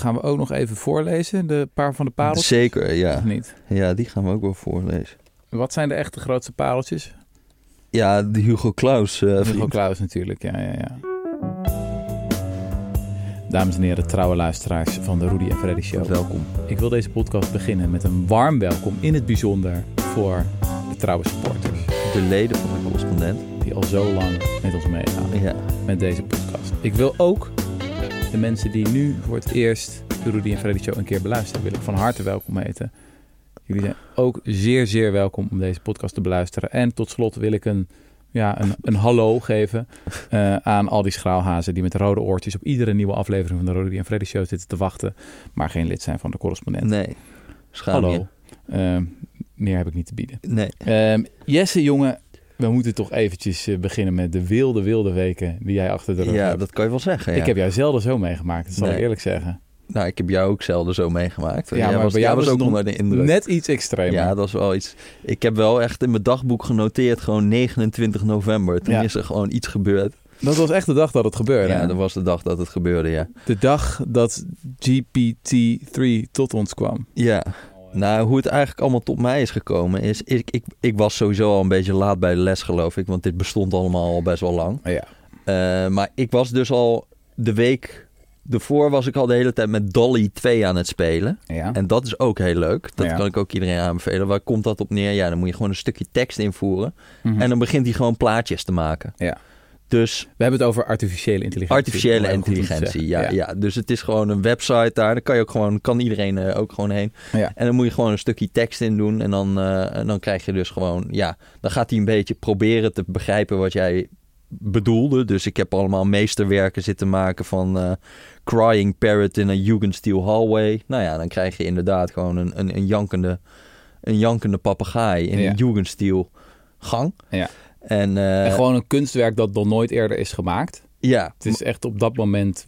gaan we ook nog even voorlezen, de paar van de pareltjes? Zeker, ja. Of niet? Ja, die gaan we ook wel voorlezen. Wat zijn de echte grootste pareltjes? Ja, de Hugo Claus uh, Hugo Claus natuurlijk, ja, ja, ja. Dames en heren, trouwe luisteraars van de Rudy en Freddy Show. Welkom. Ik wil deze podcast beginnen met een warm welkom, in het bijzonder voor de trouwe supporters. De leden van de correspondent. Die al zo lang met ons meegaan Ja. met deze podcast. Ik wil ook de mensen die nu voor het eerst de Rudy en Freddy Show een keer beluisteren, wil ik van harte welkom heten. Jullie zijn ook zeer, zeer welkom om deze podcast te beluisteren. En tot slot wil ik een, ja, een, een hallo geven eh, aan al die schraalhazen die met rode oortjes op iedere nieuwe aflevering van de Rudy en Freddy Show zitten te wachten, maar geen lid zijn van de correspondent. Nee. Schaam hallo. Ehm, meer heb ik niet te bieden. Nee. Ehm, Jesse, jongen, we moeten toch eventjes eh, beginnen met de wilde, wilde weken die jij achter de rug Ja, hebt. dat kan je wel zeggen. Ja. Ik heb jou zelden zo meegemaakt, dat zal ik eerlijk zeggen. Nou, ik heb jou ook zelden zo meegemaakt. Ja, Jij maar was, bij jou was was ook onder de indruk. Net iets extremer. Ja, dat was wel iets. Ik heb wel echt in mijn dagboek genoteerd, gewoon 29 november. Toen Ja. is er gewoon iets gebeurd. Dat was echt de dag dat het gebeurde. Ja, hè? dat was de dag dat het gebeurde, ja. De dag dat GPT-3 tot ons kwam. Ja. Nou, hoe het eigenlijk allemaal tot mij is gekomen is... Ik, ik, ik was sowieso al een beetje laat bij de les, geloof ik. Want dit bestond allemaal al best wel lang. Ja. Eh, maar ik was dus al de week ervoor was ik al de hele tijd met Dolly 2 aan het spelen. ja. En dat is ook heel leuk. Dat Ja. kan ik ook iedereen aanbevelen. Waar komt dat op neer? Ja, dan moet je gewoon een stukje tekst invoeren. Mhm. En dan begint hij gewoon plaatjes te maken. Ja. Dus We hebben het over artificiële intelligentie. artificiële intelligentie, ja, ja. Dus het is gewoon een website daar. Daar kan je ook gewoon, kan iedereen eh, ook gewoon heen. Ja. En dan moet je gewoon een stukje tekst in doen. En dan, eh, en dan krijg je dus gewoon, ja, dan gaat hij een beetje proberen te begrijpen wat jij bedoelde. Dus ik heb allemaal meesterwerken zitten maken van eh, Crying Parrot in a Jugendstil Hallway. Nou ja, dan krijg je inderdaad gewoon een, een, een jankende, een jankende papegaai in Ja. een Jugendstil gang. Ja. En, eh, En gewoon een kunstwerk dat nog nooit eerder is gemaakt. ja, Het is echt op dat moment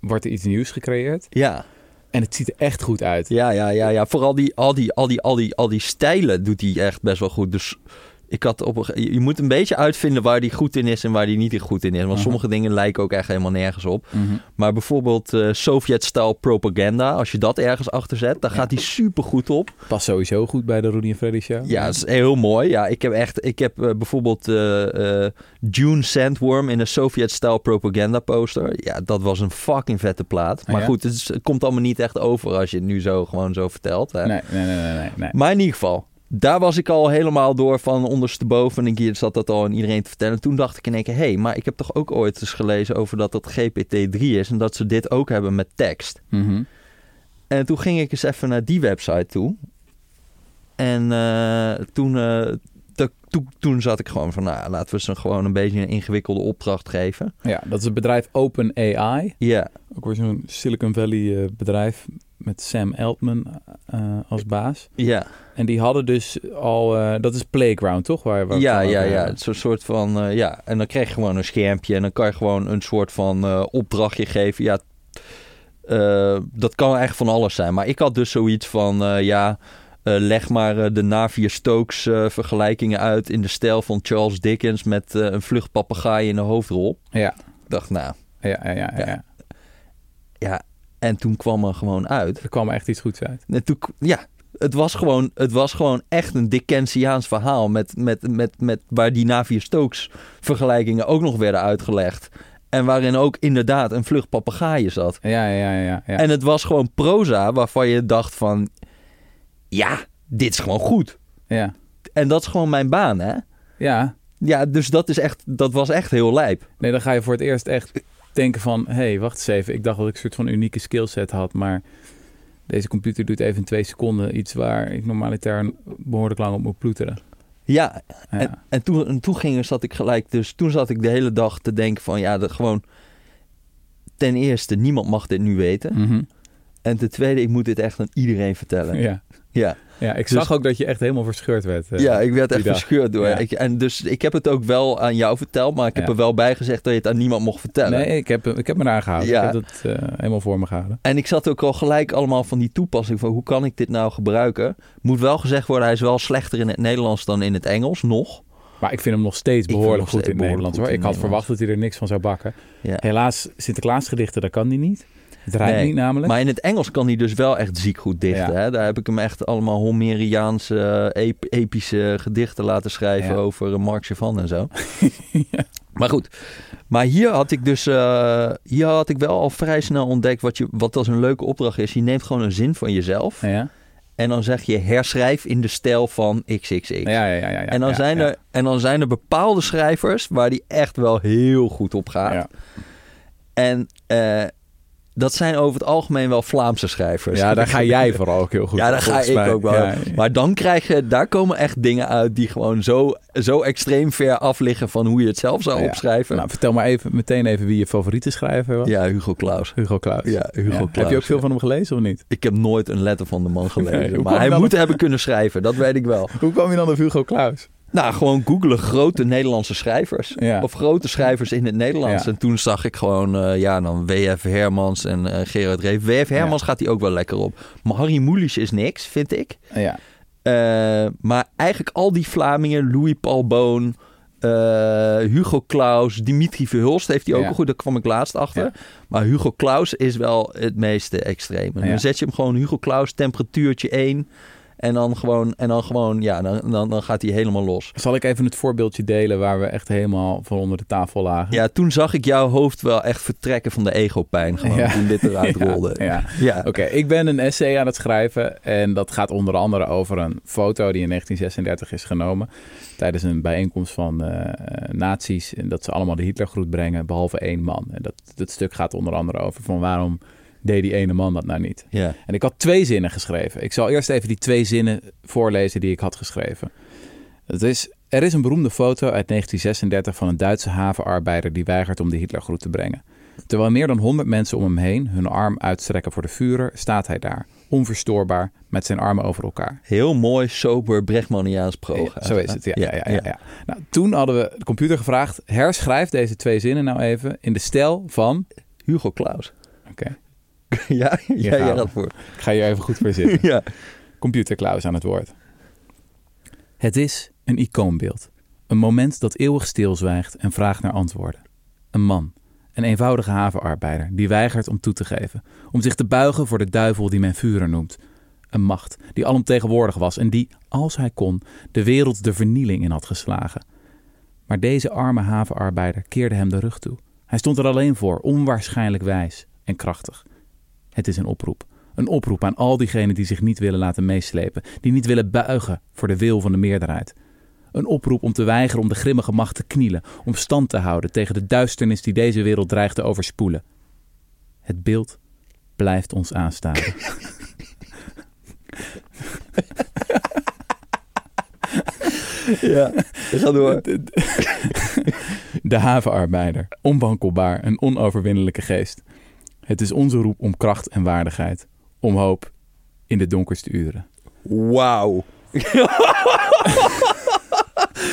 wordt er iets nieuws gecreëerd. ja. En het ziet er echt goed uit. Ja, ja, ja, ja. Vooral die, al, die, al, die, al, die, al die stijlen doet hij echt best wel goed. Dus ik had op een, je moet een beetje uitvinden waar hij goed in is en waar hij niet goed in is. Want Mhm. sommige dingen lijken ook echt helemaal nergens op. Mhm. Maar bijvoorbeeld eh Sovjet-style propaganda, als je dat ergens achter zet, dan Ja. gaat hij super goed op. Past sowieso goed bij de Rudy en Freddy show. Ja, dat is heel mooi. Ja, ik heb echt, ik heb eh, bijvoorbeeld eh, June Sandworm in een Sovjet-style propaganda poster. Ja, dat was een fucking vette plaat. Maar ja? goed, het, is- het komt allemaal niet echt over als je het nu zo gewoon zo vertelt. Hè. Nee, nee, nee, nee, nee, nee. Maar in ieder geval, daar was ik al helemaal door van ondersteboven. En ik hier zat dat al aan iedereen te vertellen. Toen dacht ik in één keer, hé, hey, maar ik heb toch ook ooit eens gelezen over dat dat GPT-3 is. En dat ze dit ook hebben met tekst. Mhm. En toen ging ik eens even naar die website toe. En eh, toen, toen, toen zat ik gewoon van, nou, laten we ze gewoon een beetje een ingewikkelde opdracht geven. Ja, dat is het bedrijf OpenAI. Ja, Ook weer zo'n Silicon Valley eh, bedrijf met Sam Altman eh, als baas. ja, En die hadden dus al, eh, dat is Playground toch? Waar, ja, ja, ja. Het is een soort van, eh, ja. En dan krijg je gewoon een schermpje en dan kan je gewoon een soort van eh, opdrachtje geven. Ja, eh, dat kan echt van alles zijn. Maar ik had dus zoiets van, eh, ja, eh, leg maar eh, de Navier-Stokes eh, vergelijkingen uit in de stijl van Charles Dickens met eh, een vluchtpapegaai in de hoofdrol. Ja, Ik dacht, nou, ja, ja, ja, ja. Ja. ja. En toen kwam er gewoon uit. Er kwam echt iets goeds uit. En toen, ja, het was, gewoon, het was gewoon echt een Dickensiaans verhaal. Met, met, met, met, waar die Navier-Stokes vergelijkingen ook nog werden uitgelegd. En waarin ook inderdaad een vlucht papegaaien zat. Ja, ja, ja, ja. ja. En het was gewoon proza waarvan je dacht van... Ja, dit is gewoon goed. ja. En dat is gewoon mijn baan, hè? ja, Ja, dus dat, is echt, dat was echt heel lijp. nee, dan ga je voor het eerst echt denken van... hé, hey, wacht eens even. Ik dacht dat ik een soort van unieke skillset had, maar... Deze computer doet even in twee seconden iets waar ik normaliter behoorlijk lang op moet ploeteren. Ja, Ja. En, en, toen, en toen ging, zat ik gelijk, dus toen zat ik de hele dag te denken van ja, dat gewoon ten eerste, niemand mag dit nu weten. Mhm. En ten tweede, ik moet dit echt aan iedereen vertellen. Ja, ja. Ja. ik Dus- zag ook dat je echt helemaal verscheurd werd. eh. ja ik werd echt dag. verscheurd door. Ja. Ik, en dus ik heb het ook wel aan jou verteld, maar ik heb Ja. er wel bij gezegd dat je het aan niemand mocht vertellen. Nee, ik heb, ik heb me daar gehouden. Ja. Ik heb het eh, helemaal voor me gehouden. En ik zat ook al gelijk allemaal van die toepassing van hoe kan ik dit nou gebruiken. Moet wel gezegd worden, hij is wel slechter in het Nederlands dan in het Engels, nog. Maar ik vind hem nog steeds behoorlijk goed in het behoorlijk Hoor. Ik had verwacht dat hij er niks van zou bakken. Ja. Helaas, Sinterklaasgedichten, dat kan hij niet. Rijmt Nee, niet namelijk. Maar in het Engels kan hij dus wel echt ziek goed dichten. Ja. Hè? Daar heb ik hem echt allemaal Homeriaanse, eh, ep- epische gedichten laten schrijven Ja. over uh, Mark Chavan en zo. Maar goed, maar hier had ik dus eh, hier had ik wel al vrij snel ontdekt wat, je, wat als een leuke opdracht is. Je neemt gewoon een zin van jezelf Ja, en dan zeg je herschrijf in de stijl van XXX. ja, ja. ja, ja, en, dan zijn. Er, en dan zijn er bepaalde schrijvers waar die echt wel heel goed op gaat. Ja. En eh, dat zijn over het algemeen wel Vlaamse schrijvers. Ja, daar ga jij vooral ook heel goed Ja, daar ga ik ook wel. Ja, ja. Maar dan krijg je, daar komen echt dingen uit die gewoon zo, zo extreem ver af liggen van hoe je het zelf zou Ja. opschrijven. Nou, vertel maar even, meteen even wie je favoriete schrijver was. ja, Hugo Claus. Hugo Claus. Ja, Hugo. Claus. Heb je ook veel van hem gelezen of niet? Ik heb nooit een letter van de man gelezen. Nee, maar hij moet op- hebben kunnen schrijven, dat weet ik wel. Hoe kwam je dan op Hugo Claus? Nou, gewoon googelen grote Nederlandse schrijvers. Ja. Of grote schrijvers in het Nederlands. Ja. En toen zag ik gewoon, eh, ja, dan W.F. Hermans en eh, Gerard Reef. W.F. Hermans gaat hij ook wel lekker op. Maar Harry Mulisch is niks, vind ik. Ja. Eh, maar eigenlijk al die Vlamingen, Louis Paul Boon, Hugo Claus, Dimitri Verhulst heeft hij ook al goed. Daar kwam ik laatst achter. Maar Hugo Claus is wel het meeste extreme. Dan zet je hem gewoon Hugo Claus, temperatuurtje 1. En dan gewoon, en dan gewoon ja, dan, dan, dan gaat hij helemaal los. Zal ik even het voorbeeldje delen waar we echt helemaal van onder de tafel lagen? Ja, toen zag ik jouw hoofd wel echt vertrekken van de egopijn. Gewoon Ja. toen dit eruit Ja, rolde. ja. ja. Oké, ik ben een essay aan het schrijven en dat gaat onder andere over een foto die in 1936 is genomen tijdens een bijeenkomst van eh nazi's en dat ze allemaal de Hitlergroet brengen, behalve één man. En dat, dat stuk gaat onder andere over van waarom deed die ene man dat nou niet. ja. En ik had twee zinnen geschreven. Ik zal eerst even die twee zinnen voorlezen die ik had geschreven. Het is, er is een beroemde foto uit 1936 van een Duitse havenarbeider die weigert om de Hitlergroet te brengen. Terwijl meer dan 100 mensen om hem heen hun arm uitstrekken voor de vurer, staat hij daar, onverstoorbaar, met zijn armen over elkaar. Heel mooi, sober, Brechtmaniaans proga. Ja, zo is het, ja. ja, ja, ja, ja. Nou, toen hadden we de computer gevraagd, herschrijf deze twee zinnen nou even in de stijl van... Hugo Claus. Ja, ja, jij gaat voor. ik ga hier even goed voor zitten. ja. Computer Klaus aan het woord. Het is een icoonbeeld. Een moment dat eeuwig stilzwijgt en vraagt naar antwoorden. Een man, een eenvoudige havenarbeider die weigert om toe te geven, om zich te buigen voor de duivel die men Vurer noemt. Een macht die alomtegenwoordig was en die, als hij kon, de wereld de vernieling in had geslagen. Maar deze arme havenarbeider keerde hem de rug toe. Hij stond er alleen voor, onwaarschijnlijk wijs en krachtig. Het is een oproep. Een oproep aan al diegenen die zich niet willen laten meeslepen, die niet willen buigen voor de wil van de meerderheid. Een oproep om te weigeren om de grimmige macht te knielen, om stand te houden tegen de duisternis die deze wereld dreigt te overspoelen. Het beeld blijft ons aanstaren. ja. Ga door. De havenarbeider, onwankelbaar, een onoverwinnelijke geest. Het is onze roep om kracht en waardigheid, om hoop in de donkerste uren. Wauw.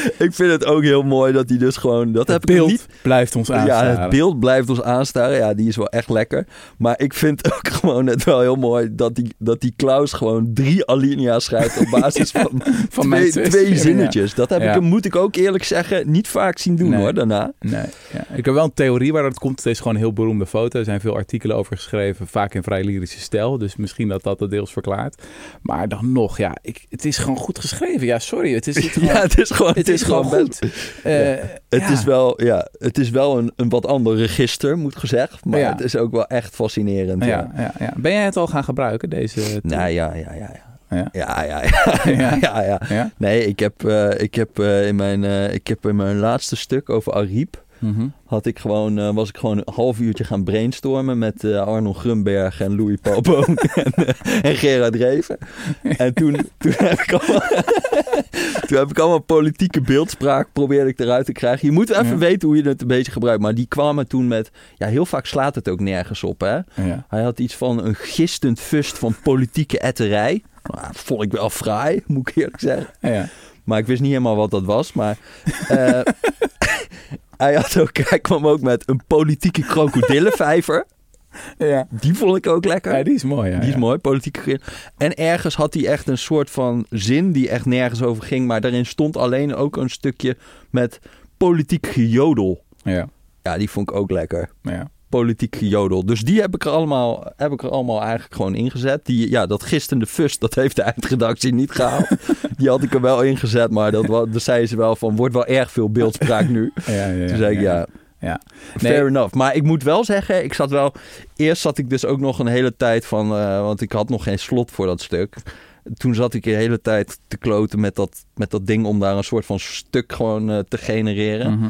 ik vind het ook heel mooi dat hij dus gewoon... Dat heb Het ik nog beeld niet... blijft ons aanstaren. Ja, het beeld blijft ons aanstaren. Ja, die is wel echt lekker. Maar ik vind ook gewoon het wel heel mooi dat die, dat die Klaus gewoon drie alinea's schrijft op basis van, Van mijn twee, twee zinnetjes. Dat heb Ja. ik hem, moet ik ook eerlijk zeggen, niet vaak zien doen Nee. hoor, daarna. Nee, ja. ik heb wel een theorie waar dat komt. Het is gewoon een heel beroemde foto. Er zijn veel artikelen over geschreven, vaak in vrij lyrische stijl. Dus misschien dat dat het deels verklaart. Maar dan nog, ja, ik, het is gewoon goed geschreven. Ja, sorry. Het is, het gewoon, ja, het is gewoon, het is gewoon goed. Eh, Het, ja. is wel, ja, het is wel een, een wat ander register, moet gezegd. Maar Ja. het is ook wel echt fascinerend. Ja. Ja. Ben jij het al gaan gebruiken, deze tool? Nou ja, ja, ja. ja. Ja. Ja, ja, ja. Ja. ja? Nee, ik heb, eh, ik, heb, eh, in mijn, ik heb in mijn laatste stuk over Ariep... Mhm. Had ik gewoon, eh, was ik gewoon een half uurtje gaan brainstormen met eh, Arnold Grunberg en Louis en, eh, en Gerard Reven. En toen, toen, heb ik allemaal, toen heb ik allemaal politieke beeldspraak probeerde ik eruit te krijgen. Je moet even Ja. weten hoe je het een beetje gebruikt. Maar die kwamen toen met, ja heel vaak slaat het ook nergens op hè. Ja. Hij had iets van een gistend fust van politieke etterij. Nou, dat vond ik wel fraai, moet ik eerlijk zeggen. Ja. Maar ik wist niet helemaal wat dat was. Maar hij, had ook, hij kwam ook met een politieke krokodillenvijver. Ja. Die vond ik ook lekker. Ja, die is mooi. Ja, die is mooi, politieke. En ergens had hij echt een soort van zin die echt nergens over ging. Maar daarin stond alleen ook een stukje met politiek gejodel. Ja. Ja, die vond ik ook lekker. Ja. Politieke jodel. Dus die heb ik er allemaal, heb ik er allemaal eigenlijk gewoon ingezet. Die, ja, dat gisteren de fust, dat heeft de eindredactie niet gehaald. die had ik er wel ingezet, maar dat, wa- daar zeiden ze wel van, wordt wel erg veel beeldspraak nu. Ja, ja, ja, Toen zei ik, ja, ja. fair enough. Maar ik moet wel zeggen, ik zat wel... Eerst zat ik dus ook nog een hele tijd van... eh, want ik had nog geen slot voor dat stuk. Toen zat ik de hele tijd te kloten met dat, met dat ding... om daar een soort van stuk gewoon eh, te genereren. Mhm.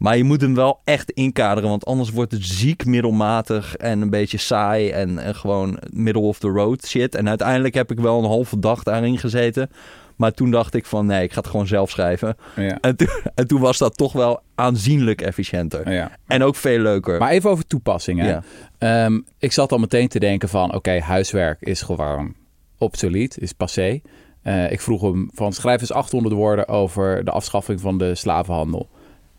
Maar je moet hem wel echt inkaderen, want anders wordt het ziek middelmatig en een beetje saai en, en gewoon middle of the road shit. En uiteindelijk heb ik wel een halve dag daarin gezeten. Maar toen dacht ik van nee, ik ga het gewoon zelf schrijven. Ja. En, toen- en toen was dat toch wel aanzienlijk efficiënter. Ja. En ook veel leuker. Maar even over toepassingen. ja. Ehm, ik zat al meteen te denken van... oké, huiswerk is gewoon obsolet, is passé. Eh, ik vroeg hem van schrijf eens 800 woorden over de afschaffing van de slavenhandel.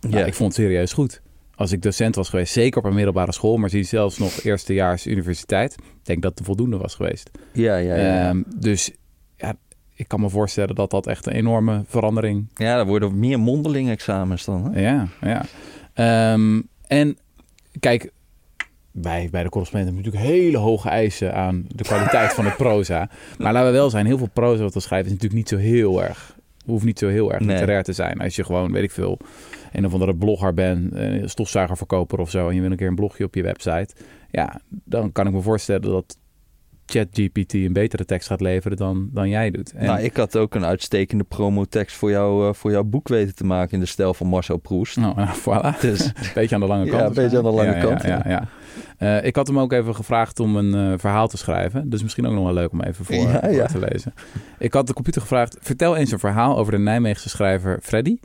Nou, Ja. Ik vond het serieus goed. Als ik docent was geweest, zeker op een middelbare school... maar zie zelfs nog eerstejaars universiteit... ik denk dat het voldoende was geweest. Ja, ja, ja. Ehm, dus ja, ik kan me voorstellen dat dat echt een enorme verandering ja, er worden meer mondeling examens dan. Hè? ja, ja. Ehm, en kijk, wij bij de correspondent hebben natuurlijk hele hoge eisen aan de kwaliteit van het proza. Maar laten we wel zijn, heel veel proza wat we schrijven is natuurlijk niet zo heel erg, hoeft niet zo heel erg Nee. literair te zijn. Als je gewoon, weet ik veel, een of andere blogger bent, een stofzuigerverkoper of zo, en je wil een keer een blogje op je website, ja, dan kan ik me voorstellen dat ChatGPT een betere tekst gaat leveren dan, dan jij doet. En- Nou, ik had ook een uitstekende promotekst voor, jou, eh, voor jouw boek weten te maken in de stijl van Marcel Proest. Nou, nou, voilà. Dus Een beetje aan de lange Ja, kant. een beetje aan de lange Ja, ja, kant, Ja, ja, Eh, ik had hem ook even gevraagd om een eh, verhaal te schrijven. Dus misschien ook nog wel leuk om even voor, Ja, voor ja. te lezen. Ik had de computer gevraagd: vertel eens een verhaal over de Nijmeegse schrijver Freddy.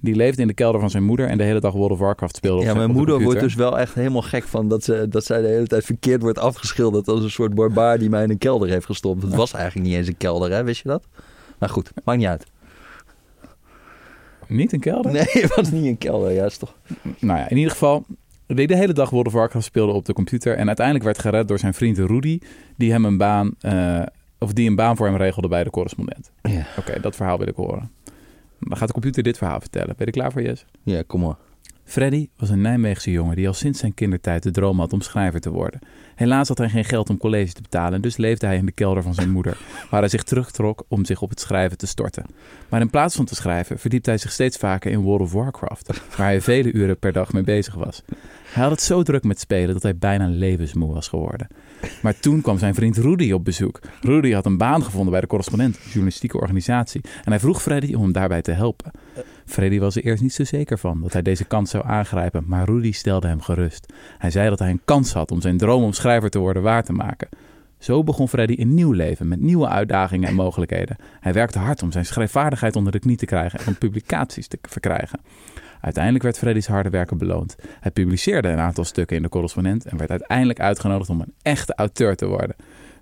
Die leefde in de kelder van zijn moeder en de hele dag World of Warcraft speelde. op Ja, mijn op de moeder wordt dus wel echt helemaal gek van dat, ze, dat zij de hele tijd verkeerd wordt afgeschilderd als een soort barbaar die mij in een kelder heeft gestopt. Het was eigenlijk niet eens een kelder, hè? Wist je dat? Nou goed, maakt niet uit. Niet een kelder? Nee, het was niet een kelder, ja, is toch. Nou ja, in ieder geval. Die de hele dag World of Warcraft speelde op de computer. En uiteindelijk werd gered door zijn vriend Rudy. Die hem een baan. eh, of die een baan voor hem regelde bij de correspondent. Ja. Oké, dat verhaal wil ik horen. Dan gaat de computer dit verhaal vertellen. Ben je er klaar voor, Jess? Ja, kom maar. Freddy was een Nijmeegse jongen die al sinds zijn kindertijd de droom had om schrijver te worden. Helaas had hij geen geld om college te betalen en dus leefde hij in de kelder van zijn moeder, waar hij zich terugtrok om zich op het schrijven te storten. Maar in plaats van te schrijven verdiepte hij zich steeds vaker in World of Warcraft, waar hij vele uren per dag mee bezig was. Hij had het zo druk met spelen dat hij bijna levensmoe was geworden. Maar toen kwam zijn vriend Rudy op bezoek. Rudy had een baan gevonden bij de correspondent, een journalistieke organisatie, en hij vroeg Freddy om hem daarbij te helpen. Freddy was er eerst niet zo zeker van dat hij deze kans zou aangrijpen, maar Rudy stelde hem gerust. Hij zei dat hij een kans had om zijn droom om schrijver te worden waar te maken. Zo begon Freddy een nieuw leven met nieuwe uitdagingen en mogelijkheden. Hij werkte hard om zijn schrijfvaardigheid onder de knie te krijgen en om publicaties te verkrijgen. Uiteindelijk werd Freddy's harde werken beloond. Hij publiceerde een aantal stukken in de correspondent en werd uiteindelijk uitgenodigd om een echte auteur te worden.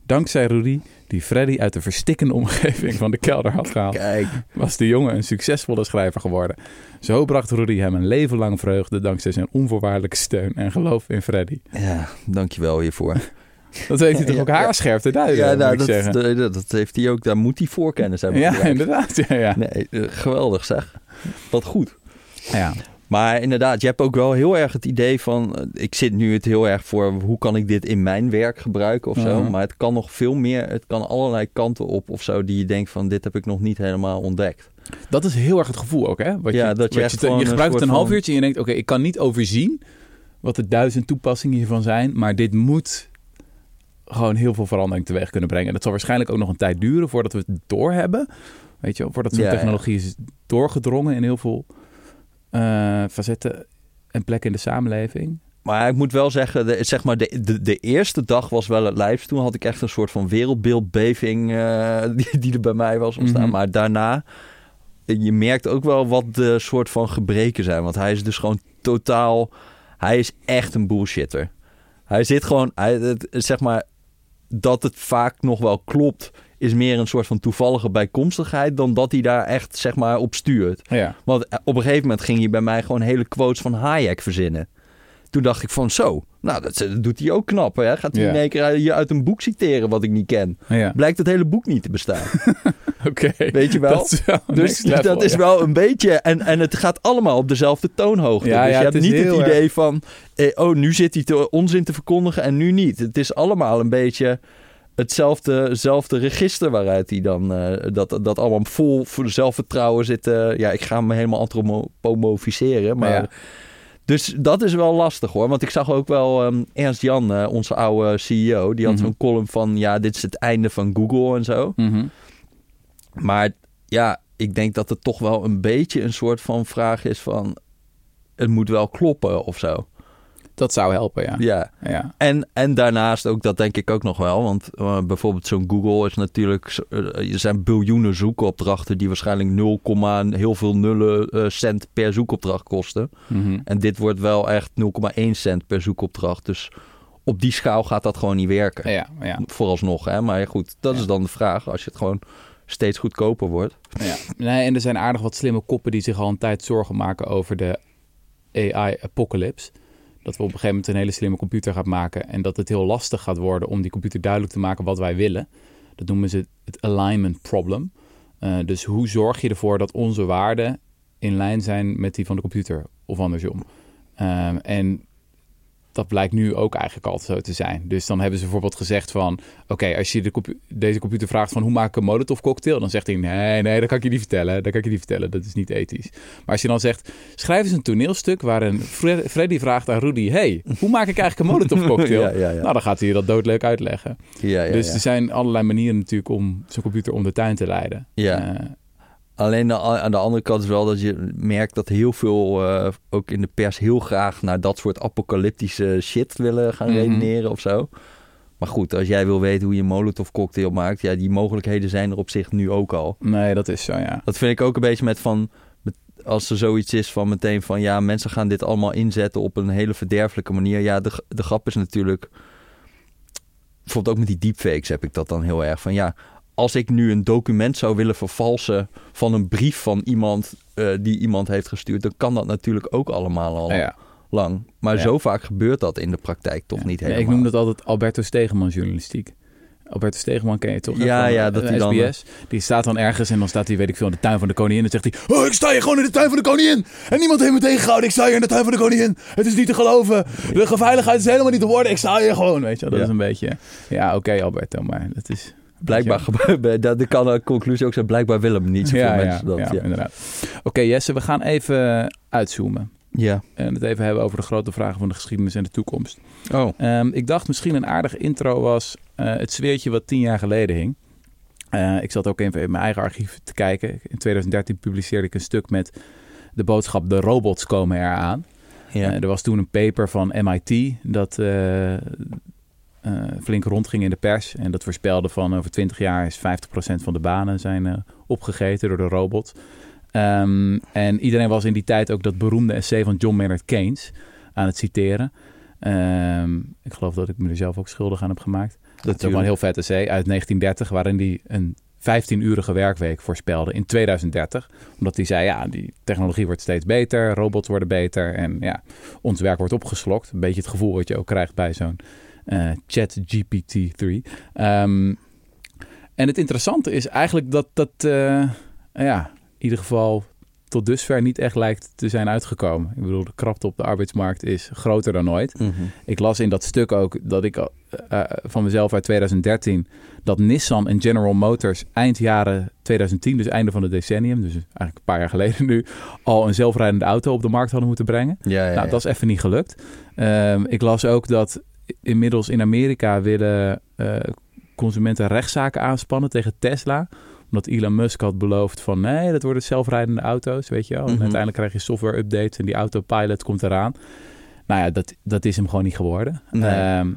Dankzij Rudy, die Freddy uit de verstikkende omgeving van de kelder had gehaald, Kijk, was de jongen een succesvolle schrijver geworden. Zo bracht Rudy hem een leven lang vreugde dankzij zijn onvoorwaardelijke steun en geloof in Freddy. ja, dankjewel hiervoor. Dat weet hij toch Ja, ook haarscherp te duiden, ja, nou, dat, dat, heeft hij ook, daar moet hij voorkennis hebben. ja, inderdaad. Ja, ja. Nee, eh, geweldig zeg. Wat goed. Ja. Maar inderdaad, je hebt ook wel heel erg het idee van... eh, Ik zit nu het heel erg voor hoe kan ik dit in mijn werk gebruiken of zo. Maar het kan nog veel meer. Het kan allerlei kanten op of zo die je denkt van dit heb ik nog niet helemaal ontdekt. Dat is heel erg het gevoel ook, hè? Wat Ja, je, dat je te- je gebruikt het een half uurtje en je denkt, oké, ik kan niet overzien wat de duizend toepassingen hiervan zijn, maar dit moet gewoon heel veel verandering teweeg kunnen brengen. En dat zal waarschijnlijk ook nog een tijd duren voordat we het doorhebben. Weet je, voordat zo'n Ja, ja. technologie is doorgedrongen in heel veel facetten en plekken in de samenleving. Maar ik moet wel zeggen, de, zeg maar de, de, de eerste dag was wel het lijfst. Toen had ik echt een soort van wereldbeeldbeving eh, die, die er bij mij was ontstaan. Mhm. Maar daarna, je merkt ook wel wat de soort van gebreken zijn. Want hij is dus gewoon totaal, hij is echt een bullshitter. Hij zit gewoon, hij, het, zeg maar, dat het vaak nog wel klopt, is meer een soort van toevallige bijkomstigheid dan dat hij daar echt, zeg maar, op stuurt. Ja. Want op een gegeven moment ging hij bij mij gewoon hele quotes van Hayek verzinnen. Toen dacht ik van zo, nou dat, dat doet hij ook knap. Hè? Gaat hij Ja. in één keer je uit een boek citeren wat ik niet ken. Ja, Blijkt het hele boek niet te bestaan. oké. Weet je wel? Dat is wel Dus level, dat is ja. wel een beetje. En, en het gaat allemaal op dezelfde toonhoogte. Ja, dus ja, je hebt niet het idee van. Eh, oh, nu zit hij te, onzin te verkondigen en nu niet. Het is allemaal een beetje hetzelfde, register waaruit hij dan. eh, dat, dat allemaal vol voor zelfvertrouwen zit. eh, ja, ik ga me helemaal antropomorfiseren. Maar. Ja. Dus dat is wel lastig hoor. Want ik zag ook wel ehm, Ernst Jan, eh, onze oude CEO, die had Mhm. zo'n column van ja, dit is het einde van Google en zo. Mhm. Maar ja, ik denk dat het toch wel een beetje een soort van vraag is van... het moet wel kloppen of zo. Dat zou helpen, ja. Ja. ja. En, en daarnaast ook, dat denk ik ook nog wel. Want eh, bijvoorbeeld zo'n Google is natuurlijk... eh, er zijn biljoenen zoekopdrachten... die waarschijnlijk 0, heel veel nullen eh, cent per zoekopdracht kosten. Mhm. En dit wordt wel echt 0,1 cent per zoekopdracht. Dus op die schaal gaat dat gewoon niet werken. ja, ja. Vooralsnog, hè. Maar goed, dat Ja. is dan de vraag. Als je het gewoon steeds goedkoper wordt. Ja, nee, en er zijn aardig wat slimme koppen die zich al een tijd zorgen maken over de AI-apocalypse. Dat we op een gegeven moment een hele slimme computer gaan maken en dat het heel lastig gaat worden om die computer duidelijk te maken wat wij willen. Dat noemen ze het alignment problem. Eh, dus hoe zorg je ervoor dat onze waarden in lijn zijn met die van de computer of andersom? Ehm, en dat blijkt nu ook eigenlijk al zo te zijn. Dus dan hebben ze bijvoorbeeld gezegd van... oké, als je de compu- deze computer vraagt van hoe maak ik een molotov cocktail... dan zegt hij nee, nee, dat kan ik je niet vertellen. Dat kan ik je niet vertellen, dat is niet ethisch. Maar als je dan zegt, schrijf eens een toneelstuk... waarin Fre- Freddy vraagt aan Rudy... hey, hoe maak ik eigenlijk een molotov cocktail? Ja, ja, ja. Nou, dan gaat hij dat doodleuk uitleggen. Ja, ja, dus er zijn allerlei manieren natuurlijk om zo'n computer om de tuin te leiden. Ja. Eh, Alleen aan de andere kant is wel dat je merkt dat heel veel, eh, ook in de pers, heel graag naar dat soort apocalyptische shit willen gaan Mhm. redeneren of zo. Maar goed, als jij wil weten hoe je een Molotov cocktail maakt, ja, die mogelijkheden zijn er op zich nu ook al. nee, dat is zo, ja. Dat vind ik ook een beetje met van, als er zoiets is van meteen van, ja, mensen gaan dit allemaal inzetten op een hele verderfelijke manier. Ja, de, de grap is natuurlijk, bijvoorbeeld ook met die deepfakes heb ik dat dan heel erg van, ja, als ik nu een document zou willen vervalsen van een brief van iemand eh, die iemand heeft gestuurd, dan kan dat natuurlijk ook allemaal al ja. lang. Maar Ja. zo vaak gebeurt dat in de praktijk toch Ja. niet Nee, helemaal. ik noem dat altijd Alberto Stegeman journalistiek. Alberto Stegeman ken je toch? Ja, Van, ja, eh, dat hij dan- SBS. Die staat dan ergens en dan staat hij, weet ik veel, in de tuin van de koningin. En dan zegt hij, oh, ik sta hier gewoon in de tuin van de koningin. En niemand heeft me tegengehouden. Ik sta hier in de tuin van de koningin. Het is niet te geloven. De veiligheid is helemaal niet te worden. Ik sta hier gewoon, weet je wel. Dat Ja. is een beetje, ja, oké Alberto, maar dat is... Blijkbaar dat kan de conclusie ook zijn. Blijkbaar willen hem niet zoveel ja, mensen ja, dat. ja, inderdaad. Oké Jesse, we gaan even uitzoomen. ja. En het even hebben over de grote vragen van de geschiedenis en de toekomst. Oh. Ehm, ik dacht misschien een aardige intro was eh, het zweertje wat tien jaar geleden hing. Eh, ik zat ook even in mijn eigen archief te kijken. In 2013 publiceerde ik een stuk met de boodschap: de robots komen eraan. Ja. Eh, er was toen een paper van MIT dat flink rondging in de pers. En dat voorspelde van over 20 jaar is 50% van de banen zijn eh, opgegeten door de robot. Ehm, en iedereen was in die tijd ook dat beroemde essay van John Maynard Keynes aan het citeren. Ehm, ik geloof dat ik me er zelf ook schuldig aan heb gemaakt. Dat is ook een heel vet essay uit 1930, waarin hij een 15-urige werkweek voorspelde in 2030. Omdat hij zei, ja, die technologie wordt steeds beter, robots worden beter en ja, ons werk wordt opgeslokt. Een beetje het gevoel wat je ook krijgt bij zo'n eh chat GPT-3. Ehm, en het interessante is eigenlijk dat dat, eh, ja, in ieder geval tot dusver niet echt lijkt te zijn uitgekomen. Ik bedoel, de krapte op de arbeidsmarkt is groter dan ooit. Mhm. Ik las in dat stuk ook dat ik eh, van mezelf uit 2013 dat Nissan en General Motors eind jaren 2010, dus einde van het decennium, dus eigenlijk een paar jaar geleden nu, al een zelfrijdende auto op de markt hadden moeten brengen. Ja, ja, nou, ja. dat is even niet gelukt. Ehm, ik las ook dat inmiddels in Amerika willen eh, consumenten rechtszaken aanspannen tegen Tesla omdat Elon Musk had beloofd van nee, dat worden zelfrijdende auto's, weet je wel. En Mhm. uiteindelijk krijg je software updates en die autopilot komt eraan. Nou ja, dat, dat is hem gewoon niet geworden. Nee. Ehm,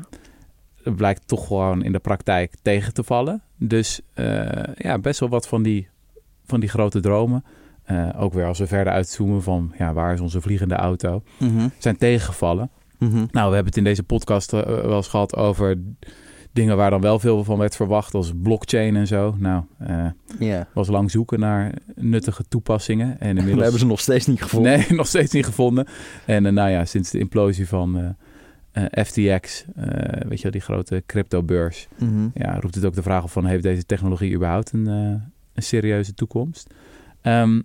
het blijkt toch gewoon in de praktijk tegen te vallen. Dus eh, ja, best wel wat van die, van die grote dromen. eh, ook weer als we verder uitzoomen van ja, waar is onze vliegende auto, Mhm. zijn tegengevallen. Mhm. Nou, we hebben het in deze podcast eh, wel eens gehad over dingen waar dan wel veel van werd verwacht, als blockchain en zo. Nou, eh, was lang zoeken naar nuttige toepassingen. En We inmiddels hebben ze nog steeds niet gevonden. Nee, nog steeds niet gevonden. En eh, nou ja, sinds de implosie van FTX, weet je wel, die grote cryptobeurs, Mhm. ja, roept het ook de vraag op van heeft deze technologie überhaupt een, een serieuze toekomst? Ehm,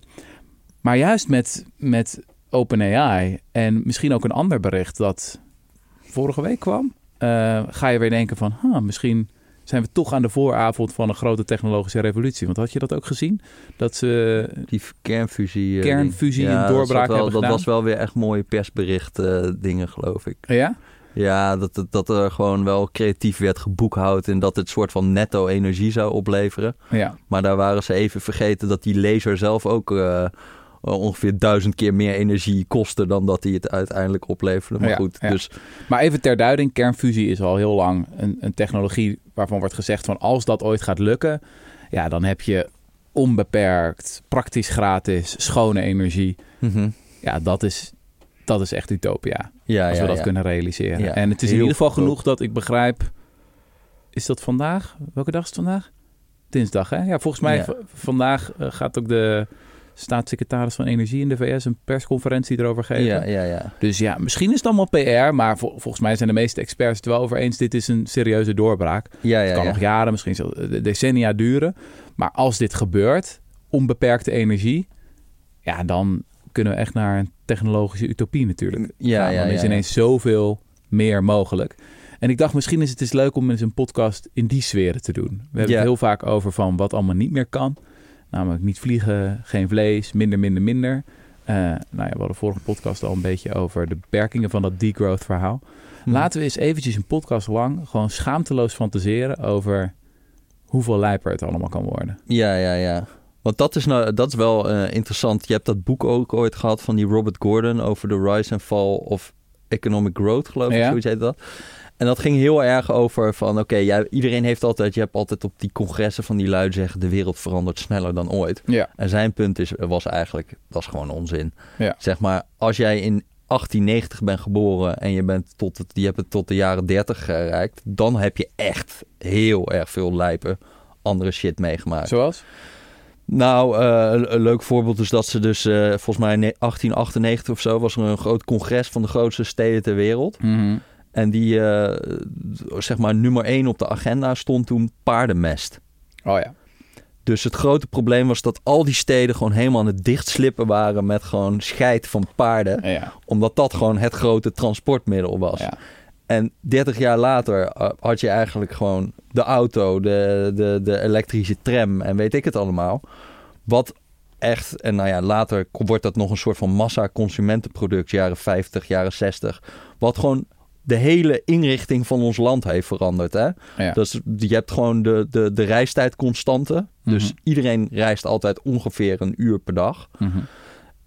maar juist met, met OpenAI en misschien ook een ander bericht dat vorige week kwam, eh, ga je weer denken van, huh, misschien zijn we toch aan de vooravond van een grote technologische revolutie. Want had je dat ook gezien? Dat ze Die kernfusie. eh, Kernfusie dat zat doorbraak wel- Dat gedaan. was wel weer echt mooie persbericht eh, dingen, geloof ik. ja? Ja, dat, dat, dat er gewoon wel creatief werd geboekhoud en dat het soort van netto energie zou opleveren. Ja, Maar daar waren ze even vergeten dat die laser zelf ook ongeveer duizend keer meer energie kostte dan dat hij het uiteindelijk opleverde. Maar Ja, goed, ja. dus Maar even ter duiding, kernfusie is al heel lang een, een technologie waarvan wordt gezegd van als dat ooit gaat lukken, ja, dan heb je onbeperkt, praktisch gratis, schone energie. mhm. Ja, dat is, dat is echt utopia, ja, als we dat kunnen realiseren. En het is in ieder geval genoeg dat ik begrijp, is dat vandaag? Welke dag is het vandaag? Dinsdag, hè? Ja, volgens mij vandaag eh, gaat ook de staatssecretaris van Energie in de VS een persconferentie erover geven. Ja, ja, ja. Dus ja, misschien is het allemaal PR, maar vol- volgens mij zijn de meeste experts het wel over eens. Dit is een serieuze doorbraak. Ja, Het ja, kan ja. nog jaren, misschien zelfs decennia duren. Maar als dit gebeurt, onbeperkte energie, ja, dan kunnen we echt naar een technologische utopie natuurlijk. Ja, ja, dan is ineens zoveel meer mogelijk. En ik dacht, misschien is het eens leuk om eens een podcast in die sferen te doen. We hebben het heel vaak over van wat allemaal niet meer kan. Namelijk niet vliegen, geen vlees, minder, minder, minder. Eh, nou ja, we hadden vorige podcast al een beetje over de beperkingen van dat degrowth verhaal. Hm. Laten we eens eventjes een podcast lang gewoon schaamteloos fantaseren over hoeveel lijper het allemaal kan worden. Ja, ja, ja. Want dat is, nou, dat is wel eh, interessant. Je hebt dat boek ook ooit gehad van die Robert Gordon over de rise and fall of economic growth, geloof ik. Ja. Zoiets heet dat. En dat ging heel erg over van, oké, iedereen heeft altijd, je hebt altijd op die congressen van die lui zeggen, de wereld verandert sneller dan ooit. Ja. En zijn punt is, was eigenlijk, dat is gewoon onzin. Ja. Zeg maar, als jij in 1890 bent geboren en je, bent tot het, je hebt het tot de jaren 30 gereikt, dan heb je echt heel erg veel lijpen andere shit meegemaakt. Zoals? Nou, eh, een, leuk voorbeeld is dat ze dus, eh, volgens mij in 1898 of zo, was er een groot congres van de grootste steden ter wereld. Mhm. En die, eh, zeg maar, nummer één op de agenda stond toen paardenmest. Oh ja. Dus het grote probleem was dat al die steden gewoon helemaal aan het dichtslippen waren met gewoon scheid van paarden. Ja. Omdat dat gewoon het grote transportmiddel was. ja. En 30 jaar later eh, had je eigenlijk gewoon de auto, de, de, de elektrische tram en weet ik het allemaal. Wat echt, en nou ja, later wordt dat nog een soort van massa-consumentenproduct, jaren 50, jaren 60. Wat gewoon de hele inrichting van ons land heeft veranderd. Hè? Ja. Dus je hebt gewoon de, de, de reistijd constante. Dus Mhm. iedereen reist altijd ongeveer een uur per dag. Mhm.